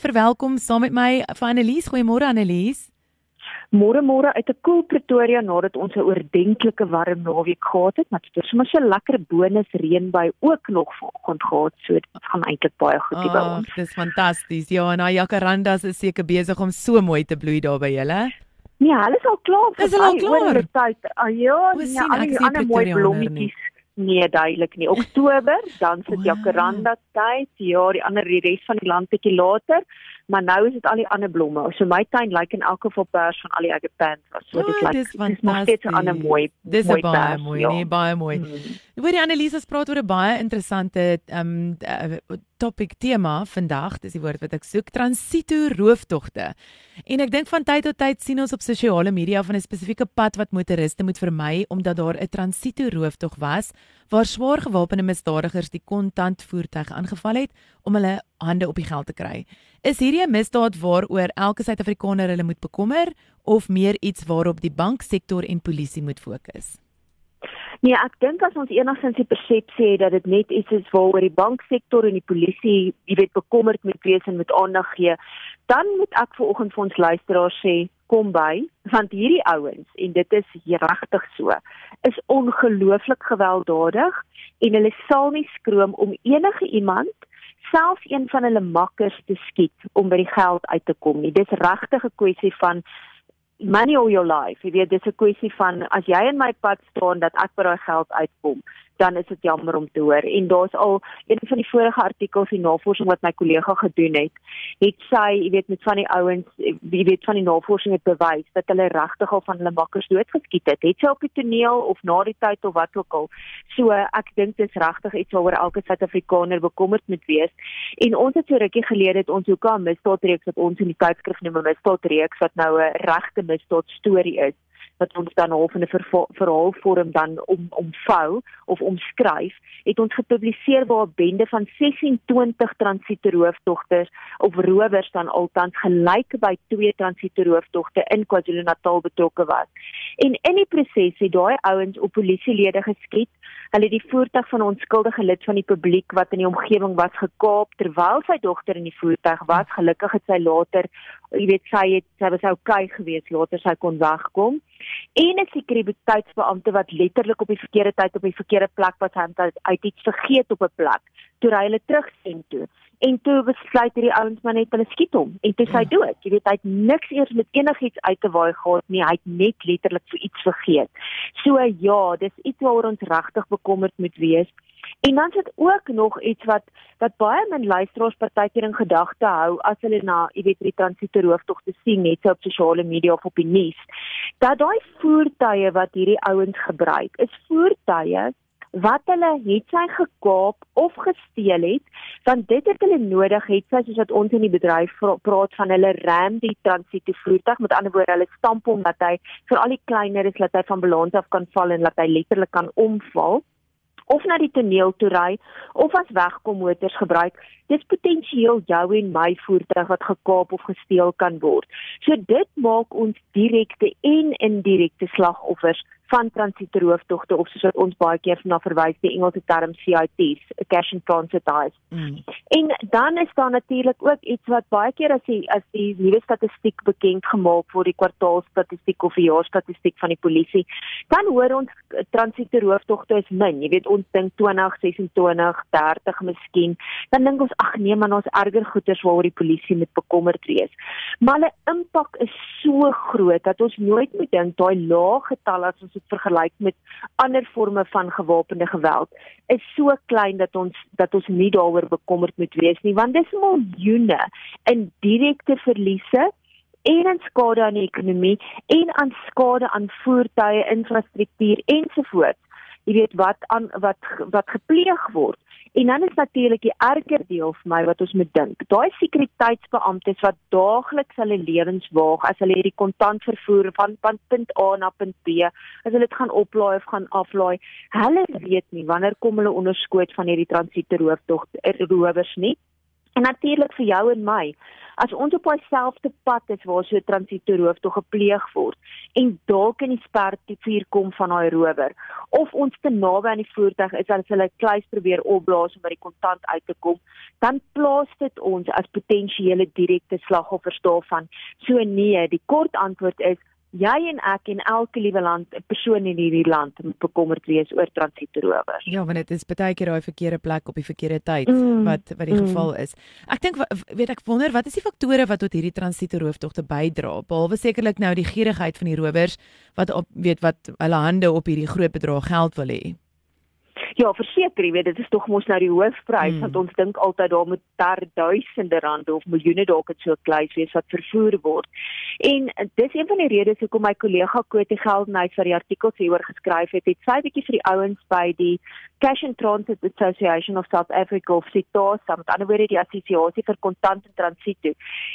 verwelkom saam met my vir Annelies. Goeiemôre Annelies. Môre môre uit 'n koel Pretoria nadat ons 'n oordentlike warm naweek gehad het, maar dit is sommer so 'n lekker bonus reënby ook nog vanoggend gehad. So dit gaan eintlik baie goed hier oh, by ons. Dis fantasties. Ja, en daai jacarandas is seker besig om so mooi te bloei daar by julle. Nee, hulle is al klaar. Dis al klaar. Ah, ja, nee, al die ander mooi blommetjies. Nee, duidelik nie. Oktober, dan sit wow. jacaranda tyd. Ja, die ander die res van die land bietjie later maar nou is dit al die ander blomme. So my tuin lyk in elk geval pers van al die agapant was. So dit lyk dis nog steeds 'n ander mooi dis mooi baie pers, mooi, ja. nee, baie mooi. Hmm. Hoor die Annelise praat oor 'n baie interessante ehm um, topic tema vandag, dis die woord wat ek soek, transito rooftogte. En ek dink van tyd tot tyd sien ons op sosiale media van 'n spesifieke pad wat motoriste moet vermy omdat daar 'n transito rooftog was waar swaar gewapende misdadigers die kontant voertuig aangeval het om hulle hande op die geld te kry. Is hierdie 'n misdaad waaroor elke Suid-Afrikaner hulle moet bekommer of meer iets waarop die banksektor en polisie moet fokus? Nee, ek dink as ons enigstens die persepsie het dat dit net iets is waaroor die banksektor en die polisie, jy weet, bekommerd moet wees en met aandag gee, dan moet ek vir oggend vir ons luisteraars sê, kom by, want hierdie ouens en dit is regtig so, is ongelooflik gewelddadig en hulle sal nie skroom om enige iemand selfs een van hulle makkers te skiet om by die geld uit te kom nie. Dis regtig 'n kwessie van money all your life. Jy weet dis 'n kwessie van as jy in my pad staan dat ek by daai geld uitkom dan is dit jammer om te hoor. En daar's al een van die vorige artikels en navorsing wat my kollega gedoen het, het sy, jy weet, met van die ouens, jy weet van die navorsing het bewys dat hulle regtig al van hulle makkers doodgeskiet het. Het sy op die toneel of na die tyd of wat ook al. So ek dink dit is regtig iets waaroor elke Suid-Afrikaner bekommerd moet wees. En ons het so rukkie gelede het ons hoeka 'n misdaadreeks wat ons in die tydskrif noem 'n misdaadreeks wat nou 'n regte misdaad storie is wat ons dan half in 'n verhaalvorm dan om omvou of omskryf, het ons gepubliseer waar 'n bende van 26 transitoerooftogters of rowers dan altans gelyk by twee transitoerooftogte in KwaZulu-Natal betrokke was. En in die proses het daai ouens op polisielede geskiet. Hulle het die voertuig van 'n onskuldige lid van die publiek wat in die omgewing was gekaap terwyl sy dogter in die voertuig was. Gelukkig het sy later, jy weet, sy het sy was okay geweest later sy kon wegkom en 'n sekuriteitsbeampte wat letterlik op die verkeerde tyd op die verkeerde plek was het uit iets vergeet op 'n plek toe hy hulle terugsien toe en toe besluit hierdie ouens maar net hulle skiet hom en toe sy ja. dood jy weet hy het niks eers met enigiets uit te waai gehad nie hy het net letterlik vir iets vergeet so ja dis iets waaroor ons regtig bekommerd moet wees En dan sit ook nog iets wat wat baie min luisteraars partykeer in gedagte hou as hulle na, jy weet, die transito rooftog te sien net so op sosiale media of op die nuus. Dat daai voertuie wat hierdie ouens gebruik, is voertuie wat hulle het sy gekaap of gesteel het, want dit het hulle nodig het sy soos wat ons in die bedryf praat van hulle ram die transito voertuig, met ander woorde hulle stamp hom dat hy vir al die kleiner is dat hy van balans af kan val en dat hy letterlik kan omval. Of na die toneel toe ry of as wegkom motors gebruik, dis potensieel jou en my voertuig wat gekaap of gesteel kan word. So dit maak ons direkte en indirekte slagoffers van transitoerooftogte of soos ons baie keer na verwys die Engelse term CITs, cash and transit ties. Mm. En dan is daar natuurlik ook iets wat baie keer as die as die nuwe statistiek bekend gemaak word, die kwartaalstatistiek of die jaarstatistiek van die polisie, dan hoor ons transitoerooftogte is min. Jy weet ons dink 20, 26, 30 miskien. Dan dink ons ag nee man, ons erger goeters waaroor die polisie met bekommerd wees. Maar hulle impak is so groot dat ons nooit moet dink daai lae getalle as ons dit vergelyk met ander forme van gewapende geweld is so klein dat ons dat ons nie daaroor bekommerd moet wees nie want dis miljoene in direkte verliese en in skade aan die ekonomie en aan skade aan voertuie infrastruktuur ensovoorts jy weet wat aan wat wat gepleeg word En dan is natuurlik die erger deel vir my wat ons moet dink. Daai sekuriteitsbeamptes wat daagliks hulle lewens waag as hulle hierdie kontant vervoer van van punt A na punt B, as hulle dit gaan oplaai of gaan aflaai, hulle weet nie wanneer kom hulle onderskoot van hierdie transito rooftog rowers nie. En natuurlik vir jou en my As ons op dieselfde pad is waar so 'n transitoeroof tog gepleeg word en dalk in die spervuur kom van daai rower of ons te naby aan die voertuig is as hulle kluis probeer opblaas om by die kontant uit te kom, dan plaas dit ons as potensiële direkte slagoffers daarvan. So nee, die kort antwoord is jy en ek en elke liewe land persoon in hierdie land moet bekommerd wees oor transitoerowers. Ja, want dit is baie keer daai verkeerde plek op die verkeerde tyd mm, wat wat die mm. geval is. Ek dink weet ek wonder wat is die faktore wat tot hierdie transitoerooftogte bydra? Behalwe sekerlik nou die gierigheid van die rowers wat op weet wat hulle hande op hierdie groot bedrag geld wil hê. Ja, verseker, jy weet dit is tog mos nou die hoofprys mm. want ons dink altyd daar moet ter duisende rande of miljoene dalk dit so kleis wees wat vervoer word. En dis een van die redes hoekom my kollega Kotie Geldenhuys vir die artikel hieroor geskryf het. Het sy bietjie vir die ouens by die Cash and Transit Association of South Africa of SITASA, met ander woorde die assosiasie vir kontant en transit.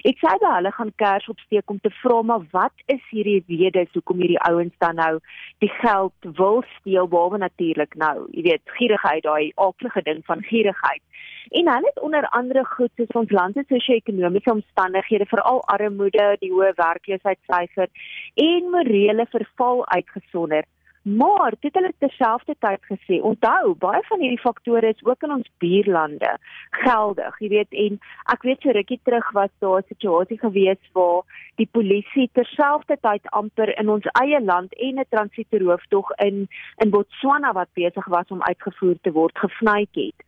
Ek sê by hulle gaan kers opsteek om te vra maar wat is hierdie redes hoekom hierdie ouens dan nou die geld wil steel behalwe natuurlik nou, jy weet gierigheid, daai aardige ding van gierigheid. En hulle het onder andere goed soos ons land se sosio-ekonomiese omstandighede, veral armoede, die hoë werkloosheidsyfer en morele verval uitgesonder. Maar dit hulle terselfdertyd gesê, onthou, baie van hierdie faktore is ook in ons buurlande geldig. Jy weet, en ek weet so rukkie terug was daar 'n situasie gewees waar die polisie terselfdertyd amper in ons eie land en 'n transitoeroof tog in in Botswana wat besig was om uitgevoer te word, gevnyk het.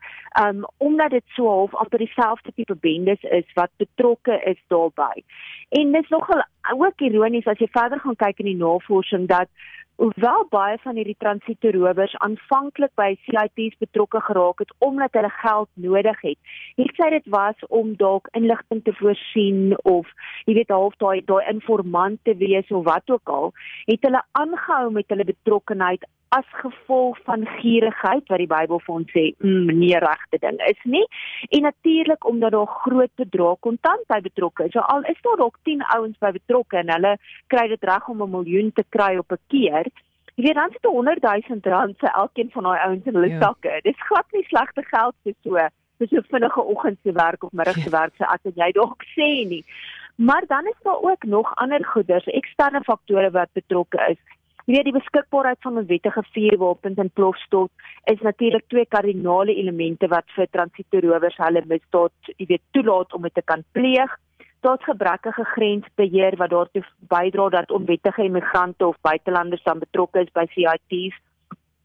Um omdat dit so half amper dieselfde tipe bendes is wat betrokke is daarbey. En dis nogal ook ironies as jy verder gaan kyk in die navorsing dat Hoewel baie van hierdie transitoerowers aanvanklik by CIT's betrokke geraak het omdat hulle geld nodig het, het sy dit was om dalk inligting te voorsien of jy weet half daai daai informant te wees of wat ook al, het hulle aangehou met hulle betrokkenheid as gevolg van gierigheid wat die Bybel vir ons sê, mm, nie regte ding is nie. En natuurlik omdat daar groot bedrag kontant by betrokke is. So al is daar dalk 10 ouens by betrokke en hulle kry dit reg om 'n miljoen te kry op 'n keer. Jy weet dan sit 'n 100 000 rand se elkeen van daai ouens in hulle ja. sakke. Dis glad nie slegte geld vir so vir so vinnige oggend se werk of middag se werk se as jy dalk sê nie. Maar dan is daar ook nog ander goeders, eksterne faktore wat betrokke is. Jy weet die beskikbaarheid van onwettige vuurwapens en plofstof is natuurlik twee kardinale elemente wat vir transitoerowers hulle misdaad, jy weet, toelaat om dit te kan pleeg. Daar's gebrekkige grensbeheer wat daartoe bydra dat onwettige immigrante of buitelanders dan betrokke is by CIT's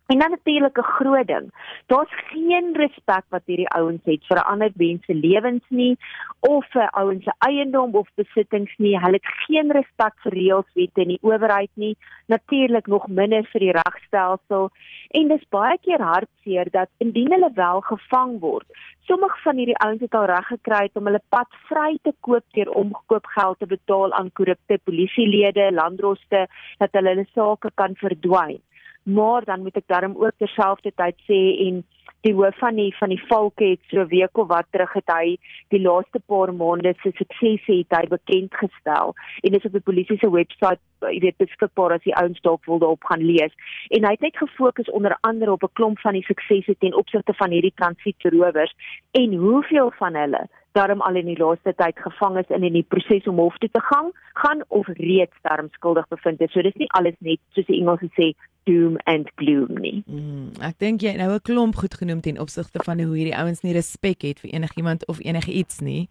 En dan natuurlik 'n groot ding. Daar's geen respek wat hierdie ouens het vir ander mense lewens nie of vir ouens se eiendom of besittings nie. Hulle het geen respek vir reëls, wette en die owerheid nie. Natuurlik nog minder vir die regstelsel. En dis baie keer hartseer dat indien hulle wel gevang word, sommige van hierdie ouens het al reg gekry om hulle pad vry te koop deur omgekoop geld te betaal aan korrupte polisielede, landdroste dat hulle hulle sake kan verdwyn maar dan moet ek darm ook terselfdertyd sê en die hoof van die van die valke het so week of wat terug het hy die laaste paar maande se sukses het hy bekend gestel. En dis op die polisie se webwerf jy weet beskikbaar as die ouens dalk wil daarop gaan lees. En hy het net gefokus onder andere op 'n klomp van die suksese ten opsigte van hierdie transietrowers en hoeveel van hulle daarom al in die laaste tyd gevang is in in die proses om hof toe te gaan gaan of reeds daarom skuldig bevind is. So dis nie alles net soos die Engelse sê doom and gloom nie. Mm, ek dink jy nou 'n klomp goed genoem ten opsigte van hoe hierdie ouens nie respek het vir enigiemand of enigiets nie.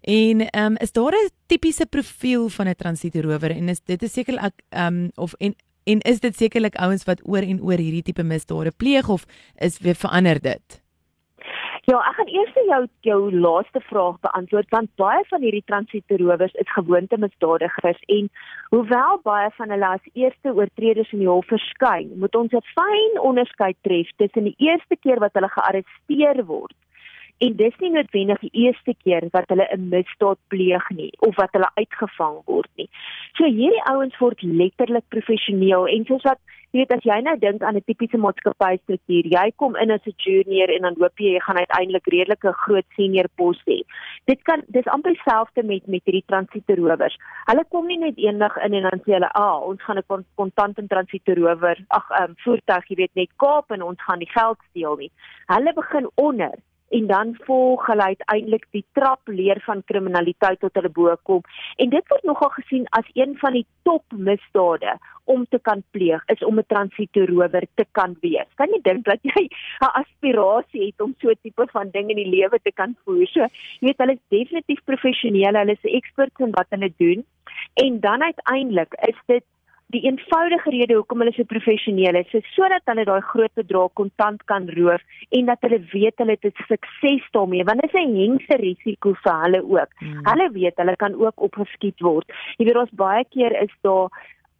En ehm um, is daar 'n tipiese profiel van 'n transitoerower en is dit is seker ek ehm um, of en en is dit sekerlik ouens wat oor en oor hierdie tipe misdade pleeg of is weer verander dit? Ja, ek gaan eers jou jou laaste vraag beantwoord want baie van hierdie transitoerowers is gewoonte misdadigers en hoewel baie van hulle as eerste oortreders in die hof verskyn, moet ons 'n fyn onderskeid tref tussen die eerste keer wat hulle gearresteer word en dis nie noodwendig die eerste keer wat hulle 'n misdaad pleeg nie of wat hulle uitgevang word nie. So hierdie ouens word letterlik professioneel en soos wat jy weet as jy nou dink aan 'n tipiese maatskappystruktuur, jy kom in as 'n junior en dan hoop jy jy gaan uiteindelik redelike groot senior pos hê. Dit kan dis amper dieselfde met met hierdie transitoerowers. Hulle kom nie net eendag in en dan sê hulle, "Ag, ah, ons gaan 'n kontant en transitoerower, ag, ehm um, voertuig, jy weet net Kaap en ons gaan die geld steel nie." Hulle begin onder en dan volg hulle uiteindelik die trap leer van kriminaliteit tot hulle bo kom. En dit word nogal gesien as een van die top misdade om te kan pleeg is om 'n transitorower te kan wees. Kan jy dink dat jy 'n aspirasie het om so 'n tipe van ding in die lewe te kan voer? So, jy weet hulle is definitief professioneel, hulle is experts in wat hulle doen. En dan uiteindelik is dit die eenvoudige rede hoekom hulle so professioneel is, is sodat hulle daai groot bedrag kontant kan roof en dat hulle weet hulle het sukses daarmee want dit is 'n hengse risiko vir hulle ook. Hmm. Hulle weet hulle kan ook opgeskiet word. Jy weet ons baie keer is daar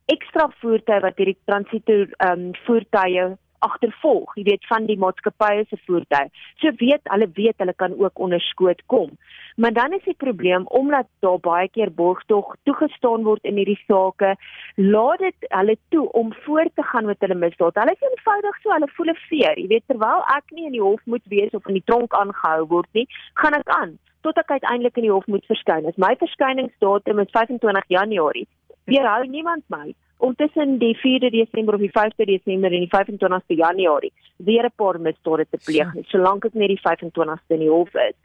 ekstra voertuie wat hierdie transitor ehm um, voertuie agtervolg, jy weet van die maatskappye se voertuie. So weet hulle weet hulle kan ook onderskoot kom. Maar dan is die probleem omdat daar baie keer borgtog toegestaan word in hierdie sake, laat dit hulle toe om voort te gaan met hulle misdaad. Hulle is eenvoudig so, hulle voel 'n veer, jy weet terwyl ek nie in die hof moet wees of in die tronk aangehou word nie, gaan ek aan tot ek uiteindelik in die hof moet verskyn. As my verskyningsdatum is 25 Januarie, weerhou niemand my om tussen die 4de Desember of die 5de Desember en die 25ste Januarie weer 'n paar misdade te pleeg, ja. solank ek net die 25ste in die hof is.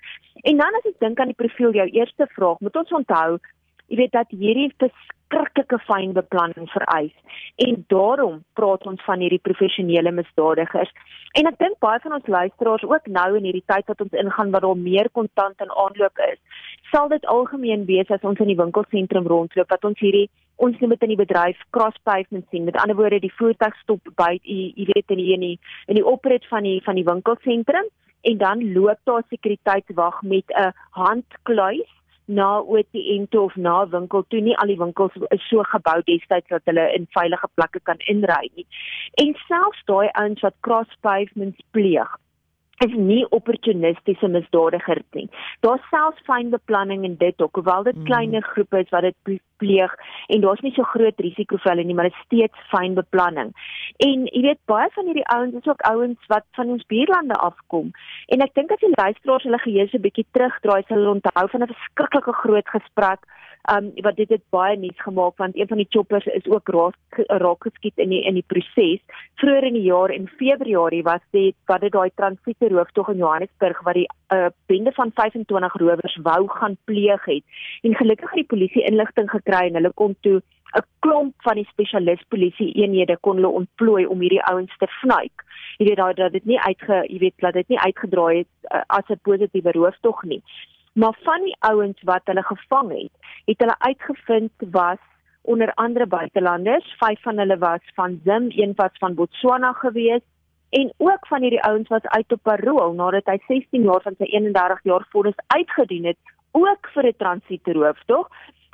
En dan as ek dink aan die profiel jou eerste vraag, moet ons onthou, jy weet dat hierdie verskriklike fyn beplanning vereis en daarom praat ons van hierdie professionele misdadigers. En ek dink baie van ons luisteraars ook nou in hierdie tyd wat ons ingaan waar daar meer kontant in aanloop is, sal dit algemeen wees as ons in die winkelsentrum rondloop wat ons hierdie ons noem dit in die bedryf cross pavement sien. Met ander woorde, die voertuig stop by jy, jy weet in die in die in die oprit van die van die winkelsentrum en dan loop daar sekuriteitswag met 'n handkluis na OTM toe of na winkel toe. Nie al die winkels is so gebou destyds dat hulle in veilige plekke kan inry nie. En selfs daai ouens wat cross pavements pleeg, is nie opportunistiese misdadigers nie. Daar's selfs fyn beplanning in dit ook, hoewel dit mm. kleiner groepe is wat dit pleeg en daar's nie so groot risiko vir hulle nie, maar dit is steeds fyn beplanning. En jy weet baie van hierdie ouens is ook ouens wat van ons buurlande afkom. En ek dink as die luisteraars hulle geheue so 'n bietjie terugdraai, sal hulle onthou van 'n verskriklike groot gesprek um wat dit het baie nuus gemaak want een van die choppers is ook raak raak geskiet in die in die proses. Vroeger in die jaar in Februarie was dit wat dit daai transiete rooftog in Johannesburg wat die uh, bende van 25 rowers wou gaan pleeg het. En gelukkig het die polisie inligting gekry en hulle kon toe 'n klomp van die spesialis polisie eenhede kon hulle ontplooi om hierdie ouens te vnuik. Jy weet daai dat dit nie uitge jy weet dat dit nie uitgedraai het uh, as 'n positiewe rooftog nie. Maar van die ouens wat hulle gevang het, het hulle uitgevind was onder andere buitelanders. Vyf van hulle was van Zim, een was van Botswana gewees en ook van hierdie ouens was uit op parol nadat hy 16 jaar van sy 31 jaar vonnis uitgedien het, ook vir 'n transietroof, tog?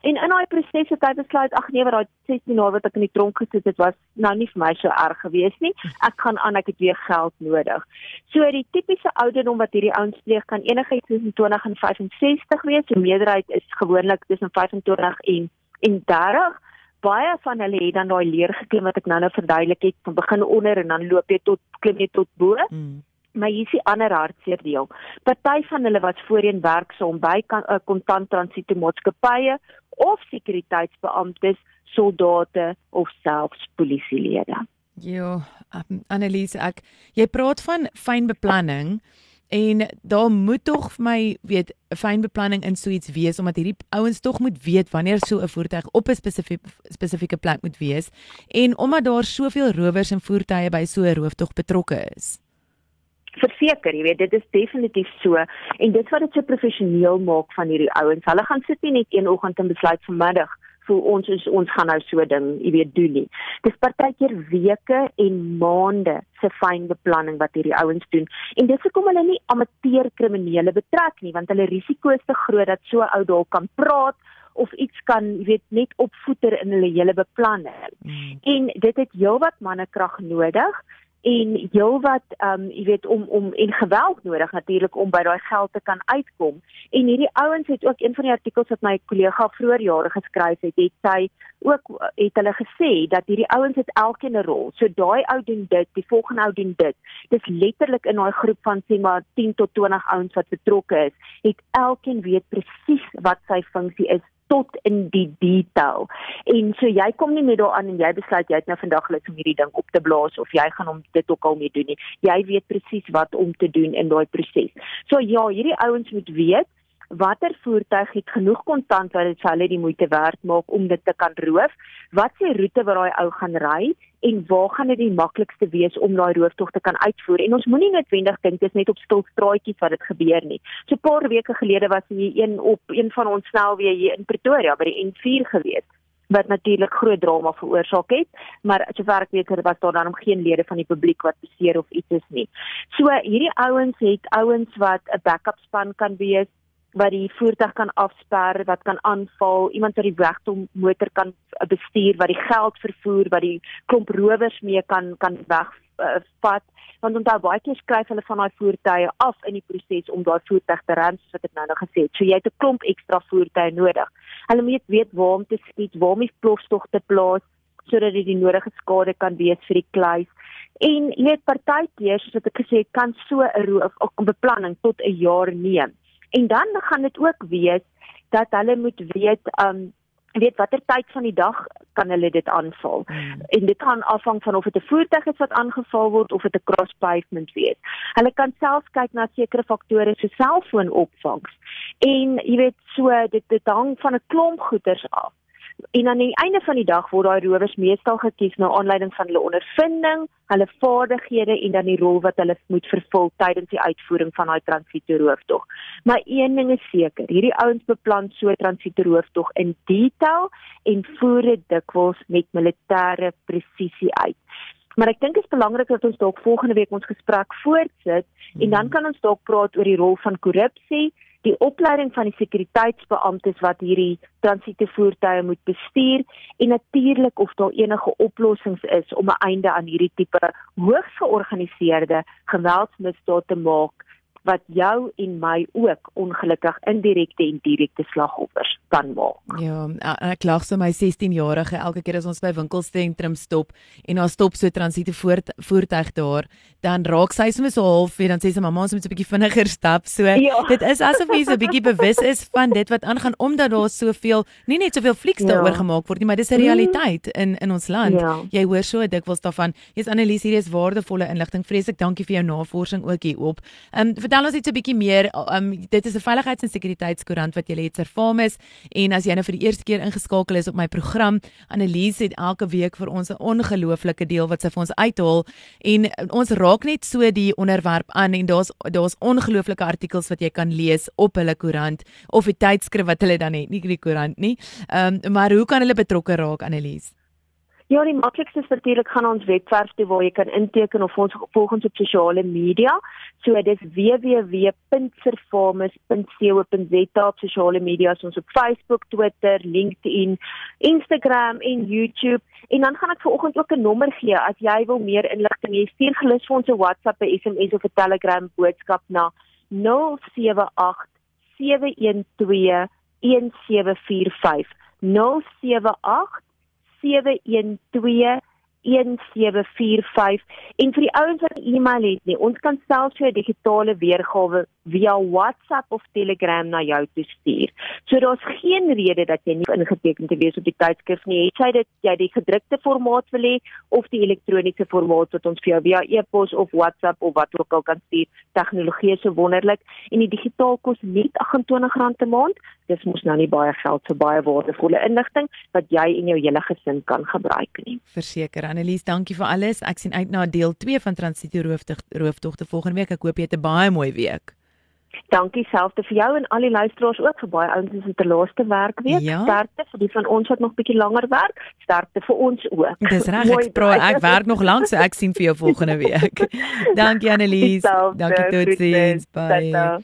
En in daai proses het hy besluit ag nee, wat daai 16 jaar wat ek in die tronk gesit het was nou nie vir my so erg gewees nie. Ek gaan aan, ek het weer geld nodig. So die tipiese ouderdom wat hierdie ouens pleeg kan enigiets tussen 20 en 65 wees. Die meerderheid is gewoonlik tussen 25 en en 30. Baie van hulle het dan daai leer geklim wat ek nou-nou verduidelik het, van begin onder en dan loop jy tot klim jy tot bo. Mm maar hier is die ander hartseer deel. Party van hulle was voorheen werksaam by eh, kontant transiete maatskappye of sekuriteitsbeamptes, soldate of selfs polisielede. Jo, um, Annelise, ek jy praat van fyn beplanning en daar moet tog vir my weet 'n fyn beplanning in so iets wees omdat hierdie ouens tog moet weet wanneer so 'n voertuig op 'n spesifieke spesifieke plek moet wees. En omdat daar soveel rowers en voertuie by so 'n rooftog betrokke is. Verseker, jy weet, dit is definitief so. En dit wat dit so professioneel maak van hierdie ouens. Hulle gaan sit nie net een oggend en besluit vanmiddag vir ons is ons gaan nou so ding, jy weet, doen nie. Dis partykeer weke en maande se fyn beplanning wat hierdie ouens doen. En dis hoekom hulle nie amateur kriminele betrek nie, want hulle risiko is te groot dat so ou dalk kan praat of iets kan jy weet net opvoeter in hulle hele beplanning. Mm. En dit het heelwat mannekrag nodig en heelwat ehm um, jy weet om om en geweld nodig natuurlik om by daai geld te kan uitkom. En hierdie ouens het ook een van die artikels wat my kollega vroeër jare geskryf het, het sy ook het hulle gesê dat hierdie ouens het elkeen 'n rol. So daai ou doen dit, die volgende ou doen dit. Dis letterlik in daai groep van sê maar 10 tot 20 ouens wat betrokke is, het elkeen weet presies wat sy funksie is tot in die detail. En so jy kom nie net daaraan en jy besluit jy het nou vandag lus om hierdie ding op te blaas of jy gaan hom dit ook al mee doen nie. Jy weet presies wat om te doen in daai proses. So ja, hierdie ouens moet weet watter voertuig het genoeg kontant wat dit vir hulle die moeite werd maak om dit te kan roof? Wat se roete waar daai ou gaan ry en waar gaan dit die maklikste wees om daai rooftog te kan uitvoer? En ons moenie noodwendig dink dit is net op stil straatjies wat dit gebeur nie. So 'n paar weke gelede was hier een op een van ons snelweë hier in Pretoria by die N4 gewees wat natuurlik groot drama veroorsaak het, maar sover ek weet, was daar dan geen lede van die publiek wat beseer of iets is nie. So hierdie ouens het ouens wat 'n backup span kan wees, wat die voertuig kan afsper, wat kan aanval, iemand wat die wegtom motor kan uh, bestuur, wat die geld vervoer, wat die klomp rowers mee kan kan wegvat. Uh, Want onthou baie keer skryf hulle van daai voertuie af in die proses om daai voertuig te ren, soos ek nou nou gesê het. So jy het 'n klomp ekstra voertuie nodig. Hulle moet weet waar om te skiet, waar om die plofstog te plaas sodat dit die nodige skade kan wees vir die kluis. En jy weet partykeer soos wat ek gesê het, kan so 'n beplanning tot 'n jaar neem. En dan gaan dit ook wees dat hulle moet weet um weet watter tyd van die dag kan hulle dit aanval. Hmm. En dit kan afhang van of dit 'n voertuig is wat aangeval word of dit 'n cross pavement wees. Hulle kan self kyk na sekere faktore so selfoonopvangs. En jy weet so dit dit hang van 'n klomp goeders af. En aan die einde van die dag word daai rowers meestal gekies na aanleiding van hulle ondervinding, hulle vaardighede en dan die rol wat hulle moet vervul tydens die uitvoering van daai transitoerooftog. Maar een ding is seker, hierdie ouens beplan so 'n transitoerooftog in detail en voer dit dikwels met militêre presisie uit. Maar ek dink dit is belangrik dat ons dalk volgende week ons gesprek voortsit en dan kan ons dalk praat oor die rol van korrupsie die opleiding van die sekuriteitsbeamptes wat hierdie transite voertuie moet bestuur en natuurlik of daar enige oplossings is om 'n einde aan hierdie tipe hoogs georganiseerde geweldsmisdade te maak wat jou en my ook ongelukkig indirekte en direkte slagoffers kan maak. Ja, ek lag so my 16-jarige elke keer as ons by winkelsentrum stop en daar stop so transite voert, voertuig daar, dan raak sy sommer so half en dan sê sy mamma ons moet 'n bietjie vinniger stap. So ja. dit is asof jy so 'n bietjie bewus is van dit wat aangaan omdat daar soveel nie net soveel flieks ja. daaroor gemaak word nie, maar dis 'n realiteit in in ons land. Ja. Jy hoor so dikwels daarvan. Jy's Annelies, hier is waardevolle inligting. Vreeslik dankie vir jou navorsing ook hierop. Ehm um, vertel ons net 'n bietjie meer. Um dit is 'n veiligheids- en sekuriteitskoerant wat jy het ervaar is en as jy nou vir die eerste keer ingeskakel is op my program, Annelies het elke week vir ons 'n ongelooflike deel wat sy vir ons uithaal en ons raak net so die onderwerp aan en daar's daar's ongelooflike artikels wat jy kan lees op hulle koerant of die tydskrif wat hulle dan het, nie die koerant nie. Um maar hoe kan hulle betrokke raak Annelies? Ja, die maklikste is natuurlik gaan ons webwerf toe waar jy kan inteken of ons volg ons op sosiale media. So dis www.servamus.co.za op sosiale media soos op Facebook, Twitter, LinkedIn, Instagram en YouTube. En dan gaan ek vanoggend ook 'n nommer gee as jy wil meer inligting hê. Stuur gerus vir ons 'n WhatsApp, 'n SMS of 'n Telegram boodskap na 078 712 1745 078 712 1745 en vir die ouens wat 'n e-mail het nie ons kan selfs 'n digitale weergawe via WhatsApp of Telegram na jou toe stuur. So daar's geen rede dat jy nie ingeteken te wees op die tydskrif nie. Het jy dit jy die gedrukte formaat wil hê of die elektroniese formaat wat ons vir jou via e-pos of WhatsApp of wat ook al kan stuur. Tegnologie is so wonderlik en die digitaal kos net R28 'n maand. Dis mos nou nie baie geld vir baie waardevolle inligting wat jy en jou hele gesin kan gebruik nie. Verseker Annelies, dankie vir alles. Ek sien uit na deel 2 van Transito Rooftogte volgende week. Ek hoop jy het 'n baie mooi week. Dankie selfde vir jou en al die luisteraars ook vir baie ouens is dit die laaste werkweek. Ja? Sterkte vir die van ons wat nog bietjie langer werk. Sterkte vir ons ook. Dis reg, ek probeer ek werk nog lank so ek sien vir jou volgende week. Dankie Annelies. Dankie totsiens. Bye.